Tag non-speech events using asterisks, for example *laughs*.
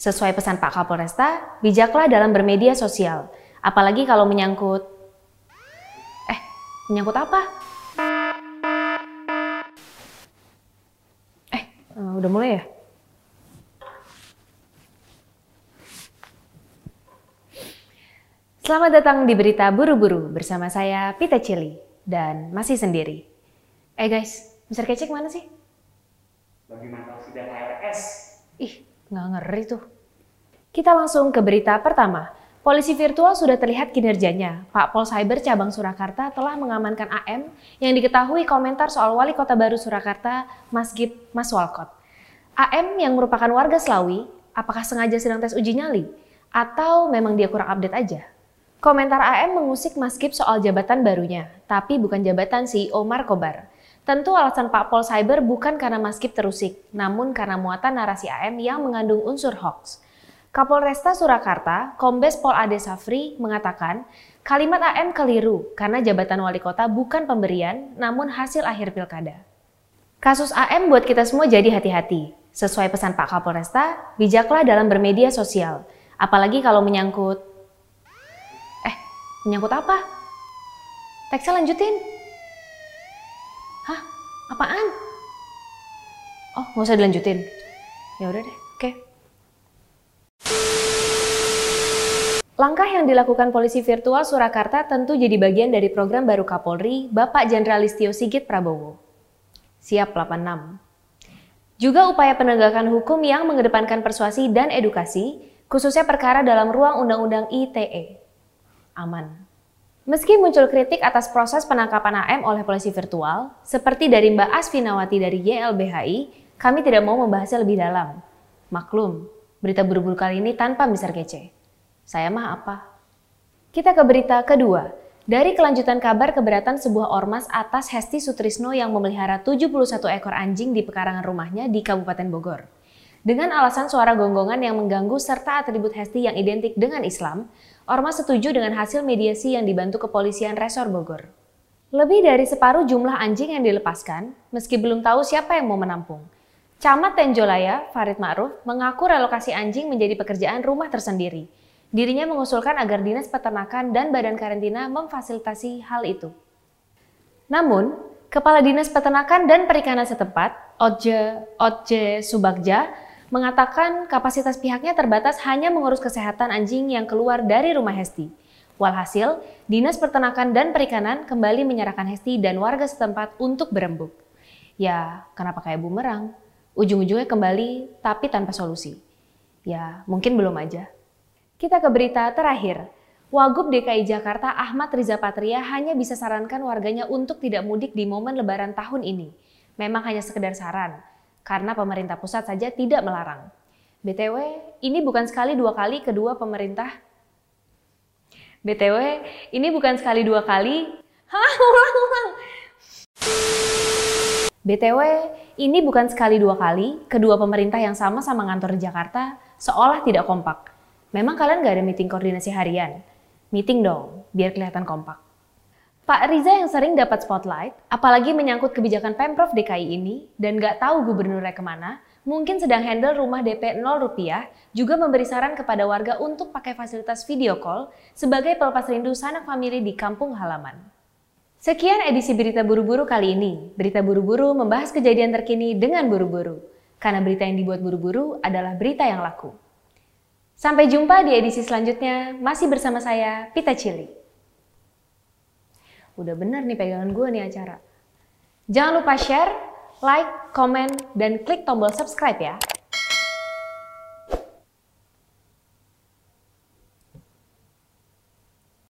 Sesuai pesan Pak Kapolresta, bijaklah dalam bermedia sosial. Apalagi kalau menyangkut... Eh, menyangkut apa? Eh, uh, udah mulai ya? Selamat datang di Berita Buru-Buru bersama saya Pita Cili dan masih sendiri. Eh guys, Mr. Kecik mana sih? Lagi mantau sidang HRS. Ih, nggak ngeri tuh. Kita langsung ke berita pertama. Polisi virtual sudah terlihat kinerjanya. Pak Pol Cyber Cabang Surakarta telah mengamankan AM yang diketahui komentar soal Wali Kota Baru Surakarta, Mas Gip Mas Walcott. AM yang merupakan warga Selawi, apakah sengaja sedang tes uji nyali? Atau memang dia kurang update aja? Komentar AM mengusik Mas Gip soal jabatan barunya, tapi bukan jabatan CEO Markobar. Tentu alasan Pak Pol Cyber bukan karena Mas Gip terusik, namun karena muatan narasi AM yang mengandung unsur hoax. Kapolresta Surakarta, Kombes Pol Ade Safri, mengatakan kalimat AM keliru karena jabatan wali kota bukan pemberian, namun hasil akhir pilkada. Kasus AM buat kita semua jadi hati-hati. Sesuai pesan Pak Kapolresta, bijaklah dalam bermedia sosial. Apalagi kalau menyangkut... Eh, menyangkut apa? Teksnya lanjutin. Apaan? Oh, nggak usah dilanjutin. Ya udah deh, oke. Okay. Langkah yang dilakukan polisi virtual Surakarta tentu jadi bagian dari program baru Kapolri, Bapak Jenderal Listio Sigit Prabowo. Siap 86. Juga upaya penegakan hukum yang mengedepankan persuasi dan edukasi, khususnya perkara dalam ruang Undang-Undang ITE. Aman. Meski muncul kritik atas proses penangkapan AM oleh polisi virtual, seperti dari Mbak Asfinawati dari YLBHI, kami tidak mau membahasnya lebih dalam. Maklum, berita buru-buru kali ini tanpa misar kece. Saya mah apa? Kita ke berita kedua. Dari kelanjutan kabar keberatan sebuah ormas atas Hesti Sutrisno yang memelihara 71 ekor anjing di pekarangan rumahnya di Kabupaten Bogor. Dengan alasan suara gonggongan yang mengganggu serta atribut Hesti yang identik dengan Islam, Ormas setuju dengan hasil mediasi yang dibantu kepolisian Resor Bogor. Lebih dari separuh jumlah anjing yang dilepaskan, meski belum tahu siapa yang mau menampung. Camat Tenjolaya, Farid Ma'ruf, mengaku relokasi anjing menjadi pekerjaan rumah tersendiri – Dirinya mengusulkan agar Dinas Peternakan dan Badan Karantina memfasilitasi hal itu. Namun, Kepala Dinas Peternakan dan Perikanan setempat, Oje, Oje Subagja, mengatakan kapasitas pihaknya terbatas hanya mengurus kesehatan anjing yang keluar dari rumah Hesti. Walhasil, Dinas Peternakan dan Perikanan kembali menyerahkan Hesti dan warga setempat untuk berembuk. Ya, kenapa kayak bumerang? Ujung-ujungnya kembali, tapi tanpa solusi. Ya, mungkin belum aja. Kita ke berita terakhir. Wagub DKI Jakarta Ahmad Riza Patria hanya bisa sarankan warganya untuk tidak mudik di momen lebaran tahun ini. Memang hanya sekedar saran, karena pemerintah pusat saja tidak melarang. BTW, ini bukan sekali dua kali kedua pemerintah. BTW, ini bukan sekali dua kali. Hah, *laughs* ulang, ulang. BTW, ini bukan sekali dua kali kedua pemerintah yang sama-sama ngantor Jakarta seolah tidak kompak. Memang kalian gak ada meeting koordinasi harian? Meeting dong, biar kelihatan kompak. Pak Riza yang sering dapat spotlight, apalagi menyangkut kebijakan Pemprov DKI ini, dan gak tahu gubernurnya ke mana, mungkin sedang handle rumah DP 0 rupiah, juga memberi saran kepada warga untuk pakai fasilitas video call sebagai pelepas rindu sanak famili di kampung halaman. Sekian edisi Berita Buru-Buru kali ini. Berita Buru-Buru membahas kejadian terkini dengan buru-buru. Karena berita yang dibuat buru-buru adalah berita yang laku. Sampai jumpa di edisi selanjutnya, masih bersama saya, Pita Cili. Udah bener nih pegangan gue nih acara. Jangan lupa share, like, komen, dan klik tombol subscribe ya.